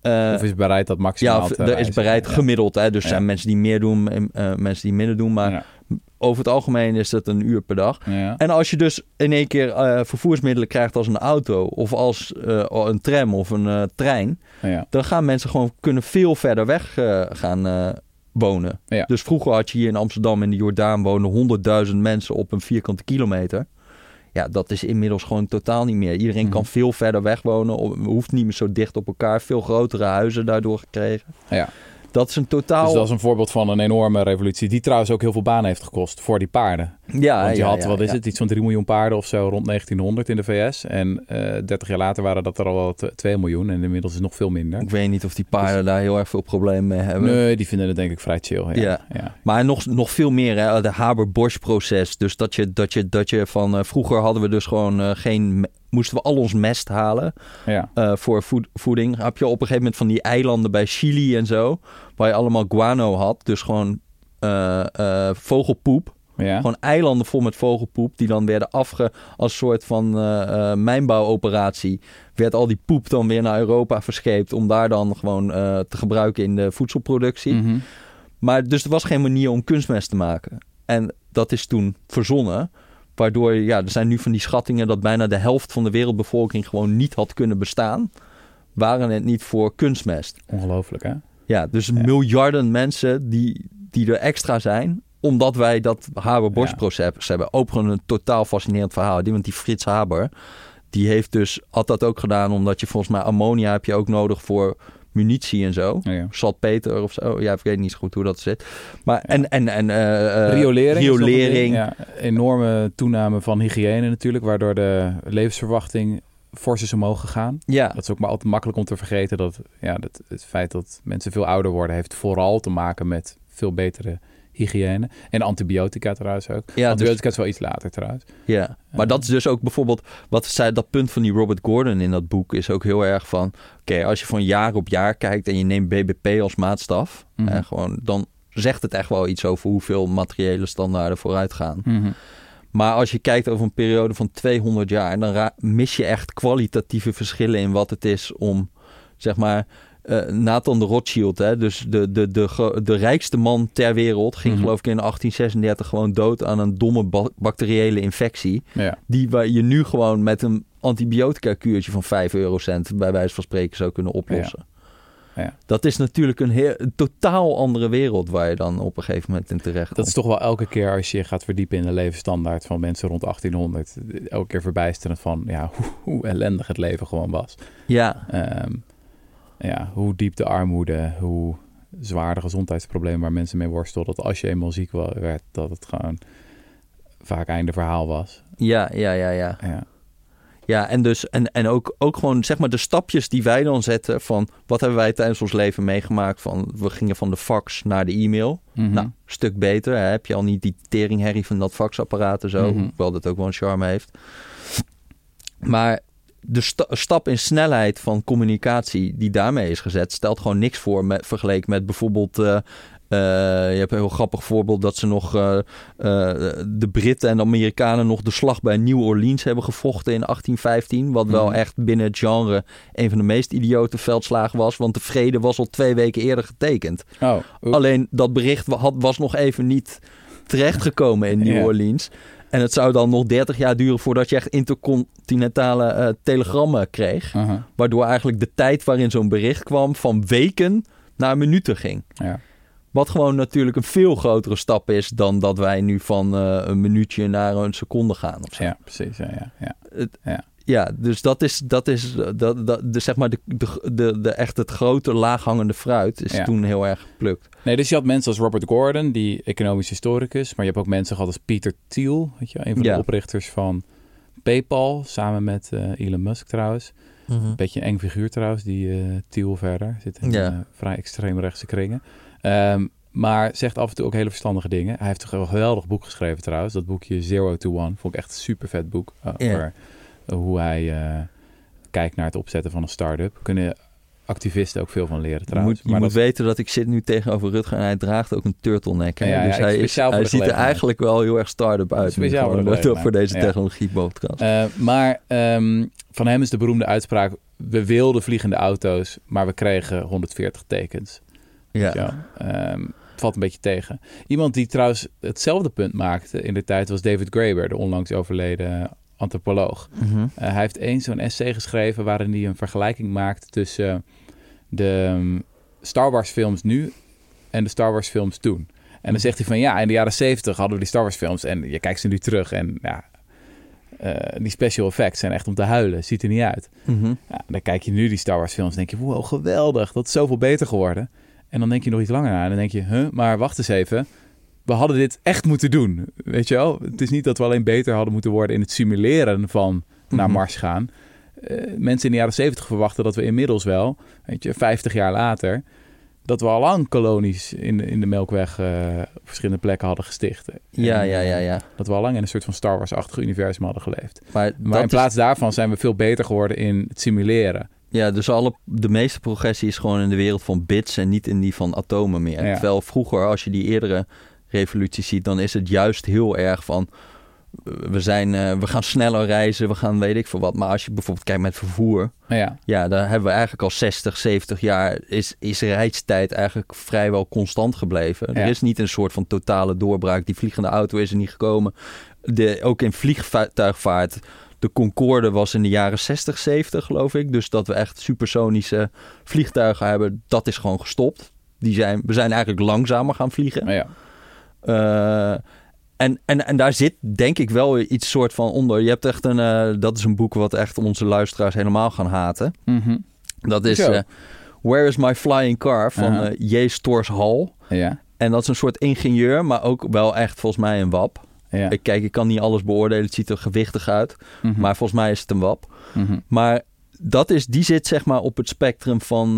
Eh, Of is bereid dat maximaal ja, te er is bereid gemiddeld. Hè? Dus Ja. zijn mensen die meer doen en eh, mensen die minder doen. Maar Ja. over het algemeen is dat een uur per dag. Ja. En als je dus in één keer eh, vervoersmiddelen krijgt als een auto of als een tram of een trein, dan gaan mensen gewoon kunnen veel verder weg gaan wonen. Ja. Dus vroeger had je hier in Amsterdam in de Jordaan wonen 100.000 mensen op een vierkante kilometer. Ja, dat is inmiddels gewoon totaal niet meer. Iedereen Mhm. kan veel verder weg wonen, hoeft niet meer zo dicht op elkaar. Veel grotere huizen daardoor gekregen. Ja. Dat is een totaal... Dus dat is een voorbeeld van een enorme revolutie. Die trouwens ook heel veel banen heeft gekost voor die paarden. ja, Want je ja, had, ja, wat is ja. het, iets van 3 miljoen paarden of zo rond 1900 in de VS. En eh 30 jaar later waren dat er al wel t- 2 miljoen. En inmiddels is het nog veel minder. Ik weet niet of die paarden daar heel erg veel problemen mee hebben. Nee, die vinden het denk ik vrij chill. Ja. Maar nog, nog veel meer, hè? de Haber-Bosch-proces. Dus dat je, dat je, dat je van... eh, vroeger hadden we dus gewoon eh, geen... Moesten we al ons mest halen ja. eh, voor voed- voeding. Heb je op een gegeven moment van die eilanden bij Chili en zo... waar je allemaal guano had. Dus gewoon eh, eh, vogelpoep. ja. Gewoon eilanden vol met vogelpoep... die dan werden afge... als soort van mijnbouwoperatie... werd al die poep dan weer naar Europa verscheept... om daar dan gewoon te gebruiken in de voedselproductie. Mhm. Maar dus er was geen manier om kunstmest te maken. En dat is toen verzonnen. Waardoor, ja, er zijn nu van die schattingen dat bijna de helft van de wereldbevolking gewoon niet had kunnen bestaan. Waren het niet voor kunstmest. Ongelooflijk hè? Ja, dus Ja. miljarden mensen die, die er extra zijn omdat wij dat Haber-Bosch-proces hebben. Ook gewoon een totaal fascinerend verhaal. Die, want die Frits Haber, die heeft dus, had dat ook gedaan omdat je volgens mij ammonia heb je ook nodig voor munitie en zo. Ja. Saltpeter of zo. Ja, ik weet niet zo goed hoe dat zit. Maar en, en, en eh, riolering. riolering. enorme toename van hygiëne natuurlijk, waardoor de levensverwachting fors is omhoog gegaan. Ja, Dat is ook maar altijd makkelijk om te vergeten dat, ja, dat het feit dat mensen veel ouder worden, heeft vooral te maken met veel betere hygiëne. En antibiotica trouwens ook. Ja, antibiotica is wel iets later trouwens. Ja, maar dat is dus ook bijvoorbeeld wat zei dat punt van die Robert Gordon in dat boek is ook heel erg van oké, als je van jaar op jaar kijkt en je neemt BBP als maatstaf, Mhm. en gewoon dan zegt het echt wel iets over hoeveel materiële standaarden vooruit gaan. Mhm. Maar als je kijkt over een periode van 200 jaar, dan mis je echt kwalitatieve verschillen in wat het is om, zeg maar, eh, Nathan de Rothschild, hè, dus de, de, de, de rijkste man ter wereld, ging Mhm. geloof ik in 1836 gewoon dood aan een domme ba- bacteriële infectie. Ja. Die waar je nu gewoon met een antibiotica kuurtje van 5 eurocent bij wijze van spreken zou kunnen oplossen. Ja. Dat is natuurlijk een, heel, een totaal andere wereld waar je dan op een gegeven moment in terecht komt. Dat is toch wel elke keer als je gaat verdiepen in de levensstandaard van mensen rond 1800, elke keer verbijsterend van ja, hoe, hoe ellendig het leven gewoon was. Ja, Ehm, ja, hoe diep de armoede, hoe zwaar de gezondheidsproblemen waar mensen mee worstelden. Dat als je eenmaal ziek werd, dat het gewoon vaak einde verhaal was. ja, ja, ja, ja. Ja, Ja, en, dus, en, en ook, ook gewoon zeg maar de stapjes die wij dan zetten van wat hebben wij tijdens ons leven meegemaakt van we gingen van de fax naar de e-mail. Mhm. Nou, stuk beter. Hè? Heb je al niet die teringherrie van dat faxapparaat en zo, Mhm. hoewel dat ook wel een charme heeft. Maar de sta- stap in snelheid van communicatie die daarmee is gezet, stelt gewoon niks voor met, vergeleken met bijvoorbeeld. eh, eh, je hebt een heel grappig voorbeeld dat ze nog eh, de Britten en de Amerikanen nog de slag bij New Orleans hebben gevochten in 1815. Wat wel Mhm. echt binnen het genre een van de meest idiote veldslagen was. Want de vrede was al twee weken eerder getekend. Oh. Alleen dat bericht had, was nog even niet terechtgekomen in New. Orleans. En het zou dan nog 30 jaar duren voordat je echt intercontinentale eh, telegrammen kreeg. Aha, Waardoor eigenlijk de tijd waarin zo'n bericht kwam van weken naar minuten ging. ja. Wat gewoon natuurlijk een veel grotere stap is dan dat wij nu van eh, een minuutje naar een seconde gaan. Of zo. ja, precies. Ja, ja, ja. Ja, dus dat is, dat is eh, dat, dat, de, zeg maar de, de, de, de echt het grote laaghangende fruit is Ja. toen heel erg geplukt. Nee, dus je had mensen als Robert Gordon, die economisch historicus. Maar je hebt ook mensen gehad als Peter Thiel, weet je, een van Ja. de oprichters van PayPal. Samen met eh, Elon Musk trouwens. Een beetje een eng figuur trouwens, die eh Thiel verder. Zit in Ja. eh, vrij extreemrechtse kringen. Ehm, maar zegt af en toe ook hele verstandige dingen. Hij heeft toch een geweldig boek geschreven trouwens. Dat boekje Zero to One. Vond ik echt een super vet boek. Over eh, hoe hij eh, kijkt naar het opzetten van een start-up. Kunnen activisten ook veel van leren Je trouwens. moet, je maar moet dat, weten dat ik zit nu tegenover Rutger en hij draagt ook een turtleneck. hè. Ja, ja, dus ja, hij, is, hij ziet er eigenlijk wel heel erg start-up uit. Speciaal voor de deze Ja. technologie podcast. Eh, maar ehm, van hem is de beroemde uitspraak... We wilden vliegende auto's, maar we kregen 140 tekens. ja. Ja. Ehm, het valt een beetje tegen. Iemand die trouwens hetzelfde punt maakte in de tijd was David Graeber, de onlangs overleden antropoloog. Mhm. Eh, hij heeft eens zo'n essay geschreven waarin hij een vergelijking maakt tussen de ehm, Star Wars films nu en de Star Wars films toen. En dan zegt hij van ja, in de jaren 70 hadden we die Star Wars films en je kijkt ze nu terug en ja, eh, die special effects zijn echt om te huilen. Ziet er niet uit. Mhm. Ja, dan kijk je nu die Star Wars films en denk je, wow, geweldig. Dat is zoveel beter geworden. En dan denk je nog iets langer na en dan denk je, huh, maar wacht eens even. We hadden dit echt moeten doen. Weet je wel? Het is niet dat we alleen beter hadden moeten worden in het simuleren van naar Mhm. Mars gaan. Eh, mensen in de jaren 70 verwachten dat we inmiddels wel, weet je, 50 jaar later, dat we al lang kolonies in, de- in de Melkweg eh, op verschillende plekken hadden gesticht. En, Ja, ja, ja, eh, ja. Dat we al lang in een soort van Star Wars-achtig universum hadden geleefd. Maar, Maar in plaats daarvan zijn we veel beter geworden in het simuleren. ja, dus alle, de meeste progressie is gewoon in de wereld van bits en niet in die van atomen meer. Ja. Terwijl vroeger, als je die eerdere revoluties ziet, dan is het juist heel erg van eh, we, zijn, eh, we gaan sneller reizen, we gaan weet ik veel wat. Maar als je bijvoorbeeld kijkt met vervoer, ja, ja, daar hebben we eigenlijk al 60, 70 jaar is, is reistijd eigenlijk vrijwel constant gebleven. Ja. Er is niet een soort van totale doorbraak. Die vliegende auto is er niet gekomen. De, ook in vliegtuigvaart. De Concorde was in de jaren 60, 70 geloof ik. Dus dat we echt supersonische vliegtuigen hebben, dat is gewoon gestopt. Die zijn, we zijn eigenlijk langzamer gaan vliegen. ja. Uh, en, en, en daar zit denk ik wel iets soort van onder. Je hebt echt een, uh, dat is een boek wat echt onze luisteraars helemaal gaan haten. Mm -hmm. Dat is uh, Where is My Flying Car van uh -huh. J. Stors Hall. Ja. En dat is een soort ingenieur, maar ook wel echt volgens mij een wap. Ja. Ik kijk, ik kan niet alles beoordelen. Het ziet er gewichtig uit. Mm -hmm. Maar volgens mij is het een wap. Mm -hmm. Maar dat is, die zit zeg maar op het spectrum van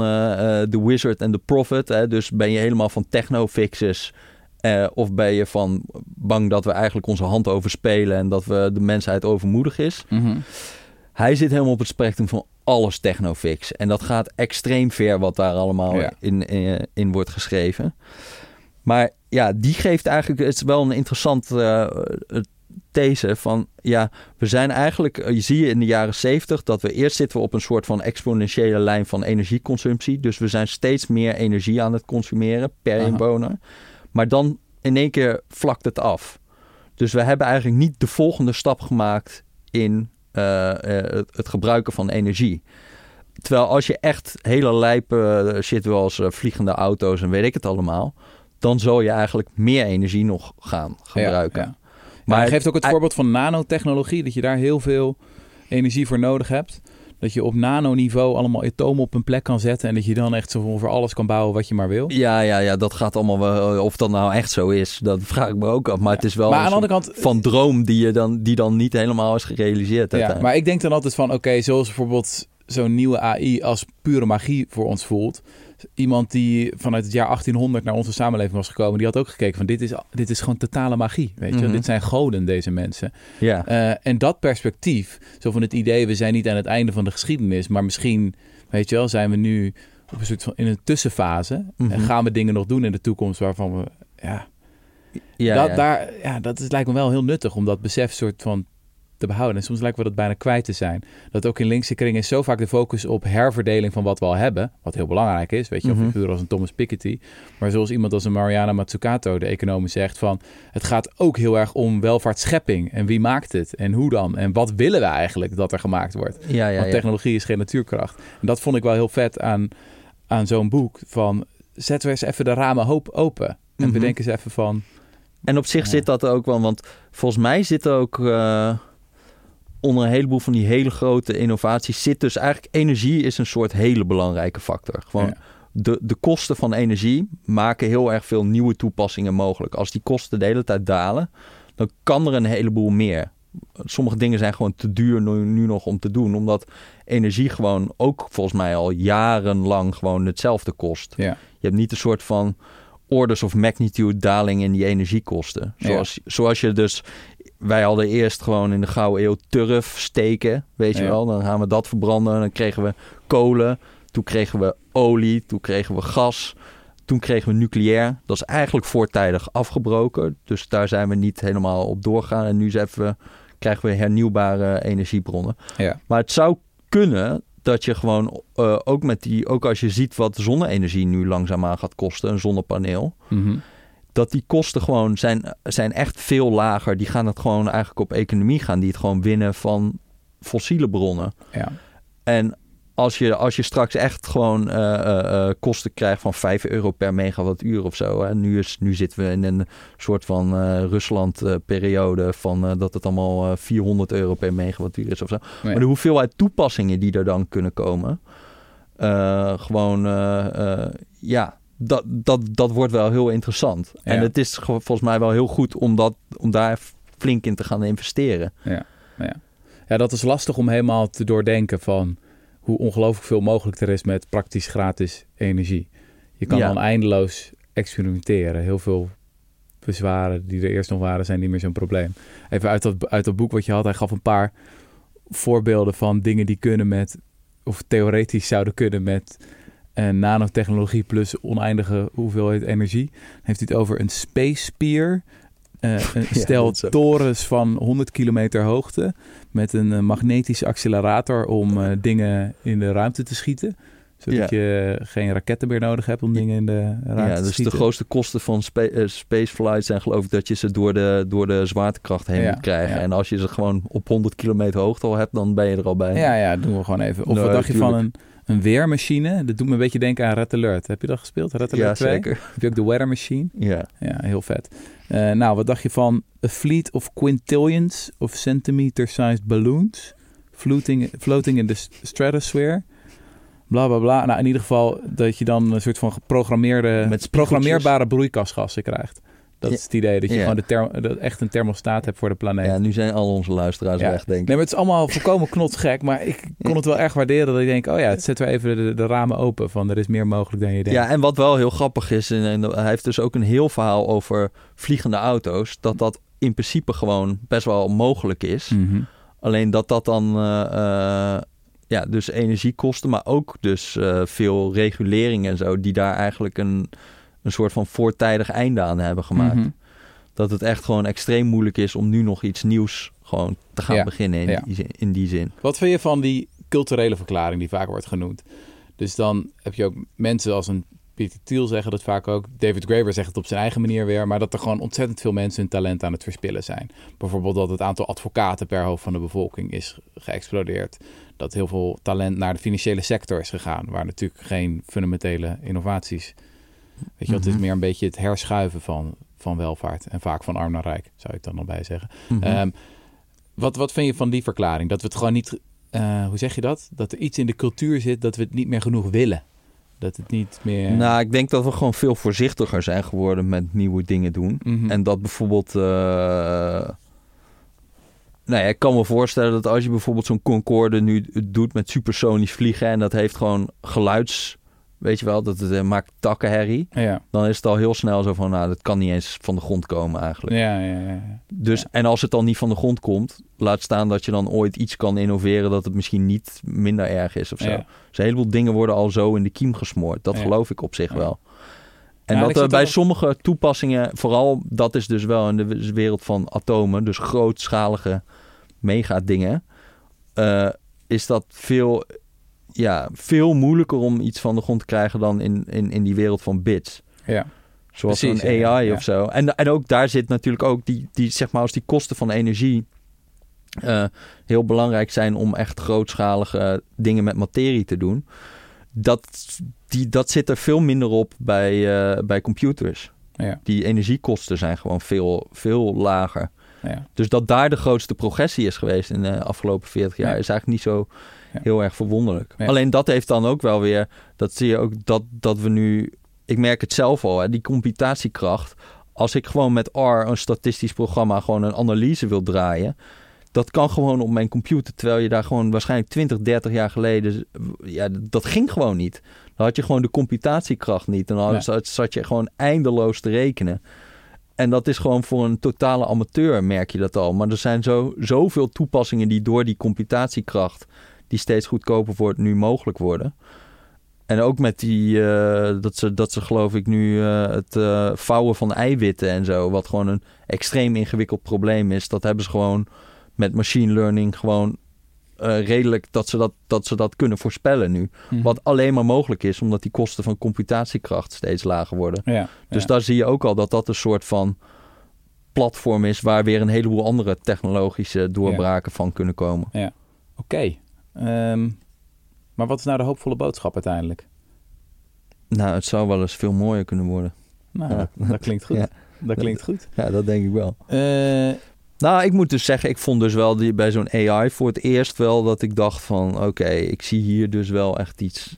The Wizard en The Prophet. Hè? Dus ben je helemaal van techno-fixes... Uh, of ben je van bang dat we eigenlijk onze hand overspelen en dat we de mensheid overmoedig is? Mm -hmm. Hij zit helemaal op het spectrum van alles technofix. En dat gaat extreem ver wat daar allemaal Ja. in, in, in wordt geschreven. Maar ja, die geeft eigenlijk... Het is wel een interessant uh, these van... Ja, we zijn eigenlijk... Je zie je in de jaren zeventig dat we eerst zitten we op een soort van exponentiële lijn van energieconsumptie. Dus we zijn steeds meer energie aan het consumeren per Aha. inwoner. Maar dan in één keer vlakt het af. Dus we hebben eigenlijk niet de volgende stap gemaakt in uh, uh, het, gebruiken van energie. Terwijl als je echt hele lijpe uh, shit wil als vliegende auto's en weet ik het allemaal... dan zal je eigenlijk meer energie nog gaan gebruiken. Ja, ja. Maar hij geeft ook het voorbeeld van nanotechnologie... dat je daar heel veel energie voor nodig hebt... Dat je op nanoniveau allemaal atomen op een plek kan zetten. En dat je dan echt zo voor alles kan bouwen wat je maar wil. Ja, ja, ja, dat gaat allemaal wel. Of dat nou echt zo is, dat vraag ik me ook af. Maar het is wel maar aan de andere kant, van droom die, je dan, die dan niet helemaal is gerealiseerd. Ja, maar ik denk dan altijd van, oké, okay, zoals bijvoorbeeld zo'n nieuwe AI als pure magie voor ons voelt. Iemand die vanuit het jaar 1800 naar onze samenleving was gekomen, die had ook gekeken van dit is, dit is gewoon totale magie. Weet je, Mhm. mm -hmm. dit zijn goden, deze mensen. Ja. Uh, en dat perspectief, zo van het idee, we zijn niet aan het einde van de geschiedenis, maar misschien, weet je wel, zijn we nu op een soort van in een tussenfase Mhm. mm -hmm. en gaan we dingen nog doen in de toekomst waarvan we, ja, ja, dat, ja. Daar, ja, dat is, lijkt me wel heel nuttig om dat besef soort van te behouden. En soms lijkt me dat bijna kwijt te zijn. Dat ook in linkse kringen is zo vaak de focus op herverdeling van wat we al hebben. Wat heel belangrijk is, weet je, Mhm. of figuren als een Thomas Piketty. Maar zoals iemand als een Mariana Mazzucato, de econoom, zegt van... het gaat ook heel erg om welvaartsschepping. En wie maakt het? En hoe dan? En wat willen we eigenlijk dat er gemaakt wordt? Ja, ja, Want ja. technologie is geen natuurkracht. En dat vond ik wel heel vet aan, aan zo'n boek. Van, zetten we eens even de ramen hoop open. En Mhm. bedenken eens even van... En op zich Ja. zit dat ook wel, want volgens mij zit ook uh, onder een heleboel van die hele grote innovaties zit dus eigenlijk energie is een soort hele belangrijke factor. Gewoon Ja. de, de kosten van energie maken heel erg veel nieuwe toepassingen mogelijk. Als die kosten de hele tijd dalen, dan kan er een heleboel meer. Sommige dingen zijn gewoon te duur nu, nu nog om te doen, omdat energie gewoon ook volgens mij al jarenlang gewoon hetzelfde kost. Ja. Je hebt niet een soort van orders of magnitude daling in die energiekosten. Zoals, zoals je dus... Wij hadden eerst gewoon in de gouden eeuw turf steken, weet je wel. Dan gaan we dat verbranden. Dan kregen we kolen. Toen kregen we olie. Toen kregen we gas. Toen kregen we nucleair. Dat is eigenlijk voortijdig afgebroken. Dus daar zijn we niet helemaal op doorgaan. En nu zijn we, krijgen we hernieuwbare energiebronnen. Ja. Maar het zou kunnen dat je gewoon uh, ook met die, ook als je ziet wat zonne-energie nu langzaamaan gaat kosten, een zonnepaneel, Mm -hmm. Dat die kosten gewoon zijn, zijn echt veel lager. Die gaan het gewoon eigenlijk op economie gaan, die het gewoon winnen van fossiele bronnen. Ja. En als je, als je straks echt gewoon uh, uh, kosten krijgt van 5 euro per megawattuur of zo. Hè. Nu, is, nu zitten we in een soort van uh, Rusland-periode van dat het allemaal 400 euro per megawattuur is of zo. Maar de hoeveelheid toepassingen die er dan kunnen komen, gewoon, ja, dat, dat, dat wordt wel heel interessant. Ja. En het is volgens mij wel heel goed om, dat, om daar flink in te gaan investeren. Ja, ja. ja, dat is lastig om helemaal te doordenken van hoe ongelooflijk veel mogelijk er is met praktisch gratis energie. Je kan Ja. dan eindeloos experimenteren. Heel veel bezwaren die er eerst nog waren, zijn niet meer zo'n probleem. Even uit dat, uit dat boek wat je had, hij gaf een paar voorbeelden van dingen die kunnen met, of theoretisch zouden kunnen met eh, nanotechnologie plus oneindige hoeveelheid energie. Heeft hij het over een space spear. Eh, een Ja, stel torens van 100 kilometer hoogte met een eh, magnetische accelerator om eh, dingen in de ruimte te schieten. Zodat je geen raketten meer nodig hebt om dingen in de ruimte Ja, te dus de schieten. grootste kosten van spa uh, spaceflight zijn geloof ik dat je ze door de, door de zwaartekracht heen Ja, moet krijgen. ja. En als je ze gewoon op 100 kilometer hoogte al hebt, dan ben je er al bij. Ja, ja, doen we gewoon even. Of Nee, wat dacht je van een. Een weermachine. Dat doet me een beetje denken aan Red Alert. Heb je dat gespeeld? Red Alert Ja, 2? zeker. Heb je ook de Weather Machine? Ja. Ja, heel vet. Eh, nou, wat dacht je van a fleet of quintillions of centimeter-sized balloons floating, floating in the stratosphere? Bla bla bla. Nou, in ieder geval dat je dan een soort van geprogrammeerde, Met programmeerbare broeikasgassen krijgt. Dat is het idee, dat je Ja. gewoon de dat echt een thermostaat hebt voor de planeet. ja, nu zijn al onze luisteraars Ja. weg, denk ik. Nee, maar het is allemaal volkomen knotsgek. Maar ik kon het wel erg waarderen dat ik denk... oh ja, het zet weer even de, de ramen open. Van er is meer mogelijk dan je denkt. Ja, en wat wel heel grappig is, en, en hij heeft dus ook een heel verhaal over vliegende auto's, dat dat in principe gewoon best wel mogelijk is. Mhm. Alleen dat dat dan eh, ja, dus energie kosten, maar ook dus eh, veel regulering en zo, die daar eigenlijk een, een soort van voortijdig einde aan hebben gemaakt. Mhm. Dat het echt gewoon extreem moeilijk is om nu nog iets nieuws gewoon te gaan Ja, beginnen in, ja. die, zin- in die zin. Wat vind je van die culturele verklaring die vaak wordt genoemd? Dus dan heb je ook mensen als een Peter Thiel zeggen dat vaak ook. David Graeber zegt het op zijn eigen manier weer. Maar dat er gewoon ontzettend veel mensen hun talent aan het verspillen zijn. Bijvoorbeeld dat het aantal advocaten per hoofd van de bevolking is geëxplodeerd. Dat heel veel talent naar de financiële sector is gegaan. Waar natuurlijk geen fundamentele innovaties... Weet je, het is Mhm. meer een beetje het herschuiven van, van welvaart. En vaak van arm naar rijk, zou ik dan nog bij zeggen. Mhm. Ehm, wat, wat vind je van die verklaring? Dat we het gewoon niet, eh, hoe zeg je dat? Dat er iets in de cultuur zit dat we het niet meer genoeg willen. Dat het niet meer. Nou, ik denk dat we gewoon veel voorzichtiger zijn geworden met nieuwe dingen doen. Mhm. En dat bijvoorbeeld. eh, nou ja, ik kan me voorstellen dat als je bijvoorbeeld zo'n Concorde nu doet met supersonisch vliegen en dat heeft gewoon geluids. Weet je wel, dat het eh, maakt takkenherrie. ja. Dan is het al heel snel zo van, nou, dat kan niet eens van de grond komen eigenlijk. Ja, ja, ja. Dus, En als het dan niet van de grond komt, laat staan dat je dan ooit iets kan innoveren dat het misschien niet minder erg is of zo. Ja. Dus een heleboel dingen worden al zo in de kiem gesmoord. Dat Ja. geloof ik op zich wel. En Ja, en dat er zit bij al- sommige toepassingen, vooral dat is dus wel in de wereld van atomen, dus grootschalige mega dingen, eh, is dat veel, ja, veel moeilijker om iets van de grond te krijgen dan in, in, in die wereld van bits. ja. Zoals Precies, een AI ja. of zo. En, en ook daar zit natuurlijk ook die, die, zeg maar, als die kosten van energie eh, heel belangrijk zijn om echt grootschalige dingen met materie te doen. Dat, die, dat zit er veel minder op bij, eh, bij computers. Ja, Die energiekosten zijn gewoon veel, veel lager. ja. Dus dat daar de grootste progressie is geweest in de afgelopen 40 jaar Ja. is eigenlijk niet zo Ja. heel erg verwonderlijk. Ja. Alleen dat heeft dan ook wel weer, dat zie je ook dat, dat we nu, ik merk het zelf al, hè, die computatiekracht. Als ik gewoon met R, een statistisch programma, gewoon een analyse wil draaien. Dat kan gewoon op mijn computer. Terwijl je daar gewoon waarschijnlijk 20, 30 jaar geleden. Ja, dat ging gewoon niet. Dan had je gewoon de computatiekracht niet. En dan zat, zat je gewoon eindeloos te rekenen. En dat is gewoon voor een totale amateur, merk je dat al. Maar er zijn zo, zoveel toepassingen die door die computatiekracht, die steeds goedkoper wordt, nu mogelijk worden. En ook met die, eh, dat, ze, dat ze geloof ik nu eh, het eh, vouwen van eiwitten en zo, wat gewoon een extreem ingewikkeld probleem is. Dat hebben ze gewoon met machine learning gewoon redelijk dat ze dat, dat ze dat kunnen voorspellen nu. Mhm. Wat alleen maar mogelijk is omdat die kosten van computatiekracht steeds lager worden. Ja, Dus ja. daar zie je ook al dat dat een soort van platform is waar weer een heleboel andere technologische doorbraken van kunnen komen. Oké. Ehm, maar wat is nou de hoopvolle boodschap uiteindelijk? Nou, het zou wel eens veel mooier kunnen worden. Nou, Ja. dat, dat klinkt goed. Ja. Dat klinkt goed. Ja, dat denk ik wel. Eh, Nou, ik moet dus zeggen, ik vond dus wel die, bij zo'n AI voor het eerst wel dat ik dacht van... oké, ik zie hier dus wel echt iets...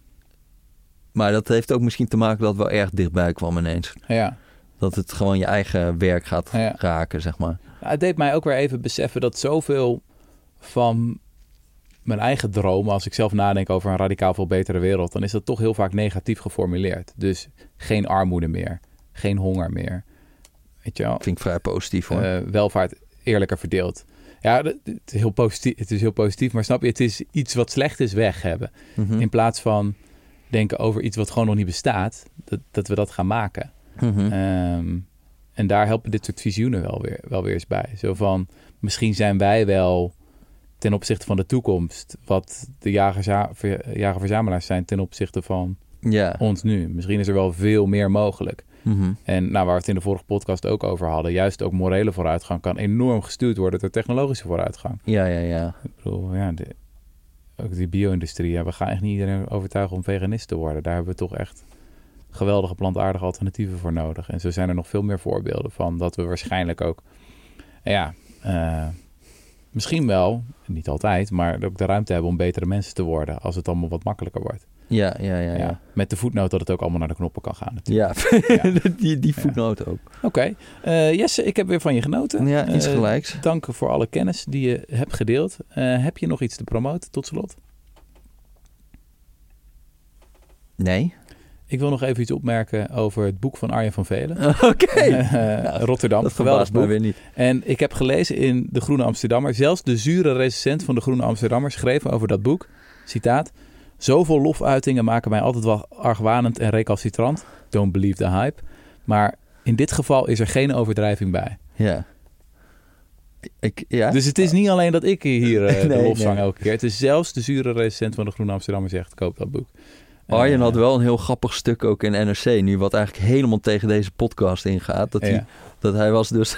Maar dat heeft ook misschien te maken dat het wel erg dichtbij kwam ineens. ja. Dat het gewoon je eigen werk gaat Ja. raken, zeg maar. Nou, het deed mij ook weer even beseffen dat zoveel van mijn eigen dromen, als ik zelf nadenk over een radicaal veel betere wereld, dan is dat toch heel vaak negatief geformuleerd. Dus geen armoede meer, geen honger meer. Weet je wel? Vind ik vrij positief hoor. Eh, welvaart eerlijker verdeeld. Ja, het is, heel positief, het is heel positief, maar snap je, het is iets wat slecht is weg hebben. Mhm. In plaats van denken over iets wat gewoon nog niet bestaat, dat, dat we dat gaan maken. Mhm. Ehm, en daar helpen dit soort visioenen wel weer, wel weer eens bij. Zo van, misschien zijn wij wel ten opzichte van de toekomst... wat de jager-verzamelaars zijn ten opzichte van ja. ons nu. Misschien is er wel veel meer mogelijk. Mhm. En nou, waar we het in de vorige podcast ook over hadden... juist ook morele vooruitgang kan enorm gestuurd worden... door technologische vooruitgang. ja, ja, ja. Ik bedoel, ja, de, ook die bio-industrie. Ja, we gaan echt niet iedereen overtuigen om veganist te worden. Daar hebben we toch echt geweldige plantaardige alternatieven voor nodig. En zo zijn er nog veel meer voorbeelden van dat we waarschijnlijk ook, ja, uh, misschien wel, niet altijd, maar ook de ruimte hebben om betere mensen te worden als het allemaal wat makkelijker wordt. Ja, ja, ja. ja. Met de voetnoot dat het ook allemaal naar de knoppen kan gaan. Ja, ja. die, die voetnoot ook. Oké. Okay. Uh, Jesse, ik heb weer van je genoten. Ja, iets uh, gelijks. Dank voor alle kennis die je hebt gedeeld. Uh, heb je nog iets te promoten tot slot? Nee. Ik wil nog even iets opmerken over het boek van Arjen van Velen. Oké. Okay. nou, Rotterdam. Dat geweldig boek. weer niet. En ik heb gelezen in De Groene Amsterdammer. Zelfs de zure recensent van De Groene Amsterdammer schreef over dat boek. Citaat. Zoveel lofuitingen maken mij altijd wel argwanend en recalcitrant. Don't believe the hype. Maar in dit geval is er geen overdrijving bij. Ja. Ik, ja. Dus het is niet alleen dat ik hier uh, de lof zang elke keer. Het is zelfs de zure recensent van de Groene Amsterdammer zegt, koop dat boek. Arjen had wel een heel grappig stuk ook in NRC nu, wat eigenlijk helemaal tegen deze podcast ingaat. Dat, hij, dat hij was dus,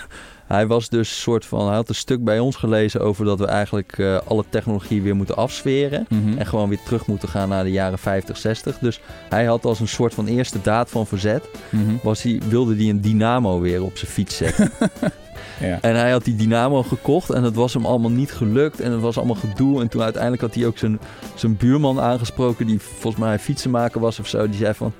hij was dus soort van, hij had een stuk bij ons gelezen over dat we eigenlijk uh, alle technologie weer moeten afsferen. Mhm. En gewoon weer terug moeten gaan naar de jaren 50, 60. Dus hij had als een soort van eerste daad van verzet, Mhm. was hij, wilde hij een dynamo weer op zijn fiets zetten. Ja. En hij had die dynamo gekocht en het was hem allemaal niet gelukt. En het was allemaal gedoe. En toen uiteindelijk had hij ook zijn, zijn buurman aangesproken... die volgens mij fietsenmaker was of zo. Die zei van,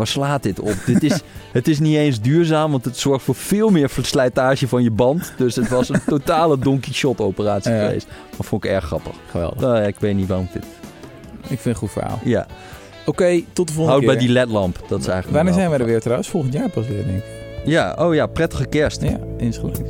waar slaat dit op? dit is, het is niet eens duurzaam, want het zorgt voor veel meer verslijtage van je band. Dus het was een totale Don Quixote operatie Ja. geweest. Dat vond ik erg grappig. Geweldig. Nou ja, ik weet niet waarom dit... Ik vind het een goed verhaal. Ja, Oké, tot de volgende houd keer. bij die ledlamp. Dat is eigenlijk Wanneer zijn we er weer trouwens? Volgend jaar pas weer, denk ik. Ja, oh ja, prettige kerst. Ja, insgelijks.